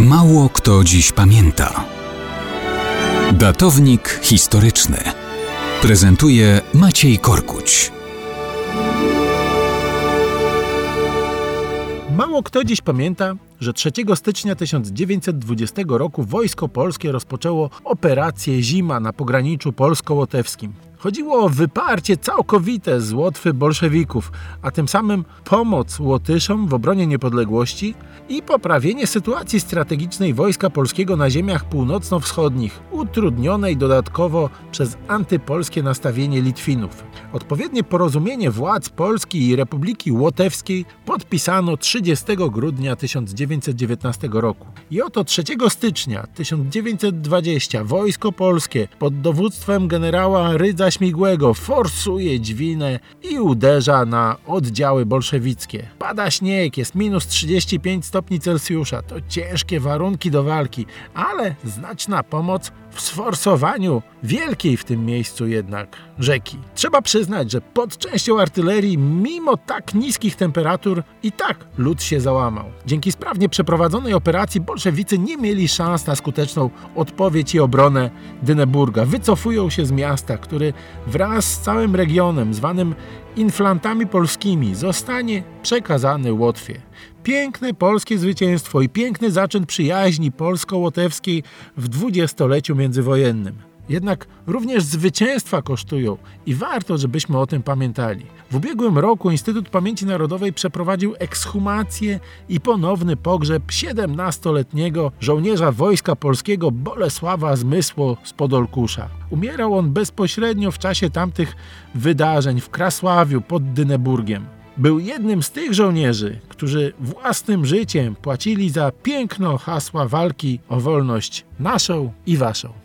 Mało kto dziś pamięta. Datownik historyczny prezentuje Maciej Korkuć. Mało kto dziś pamięta, że 3 stycznia 1920 roku wojsko polskie rozpoczęło operację Zima na pograniczu polsko-łotewskim. Chodziło o wyparcie całkowite z Łotwy bolszewików, a tym samym pomoc Łotyszom w obronie niepodległości i poprawienie sytuacji strategicznej wojska polskiego na ziemiach północno-wschodnich, utrudnionej dodatkowo przez antypolskie nastawienie Litwinów. Odpowiednie porozumienie władz Polski i Republiki Łotewskiej podpisano 30 grudnia 1919 roku. I oto 3 stycznia 1920 wojsko polskie pod dowództwem generała Rydza Śmigłego forsuje dźwinę i uderza na oddziały bolszewickie. Pada śnieg, jest minus 35 stopni Celsjusza. To ciężkie warunki do walki, ale znaczna pomoc w sforsowaniu wielkiej w tym miejscu jednak rzeki. Trzeba przyznać, że pod częścią artylerii, mimo tak niskich temperatur, i tak lud się załamał. Dzięki sprawnie przeprowadzonej operacji bolszewicy nie mieli szans na skuteczną odpowiedź i obronę Dyneburga. Wycofują się z miasta, który wraz z całym regionem zwanym inflantami polskimi zostanie przekazany Łotwie. Piękne polskie zwycięstwo i piękny zaczyn przyjaźni polsko-łotewskiej w dwudziestoleciu międzywojennym. Jednak również zwycięstwa kosztują i warto, żebyśmy o tym pamiętali. W ubiegłym roku Instytut Pamięci Narodowej przeprowadził ekshumację i ponowny pogrzeb 17-letniego żołnierza Wojska Polskiego Bolesława Zmysło z Podolkusza. Umierał on bezpośrednio w czasie tamtych wydarzeń w Krasławiu pod Dyneburgiem. Był jednym z tych żołnierzy, którzy własnym życiem płacili za piękno hasła walki o wolność naszą i waszą.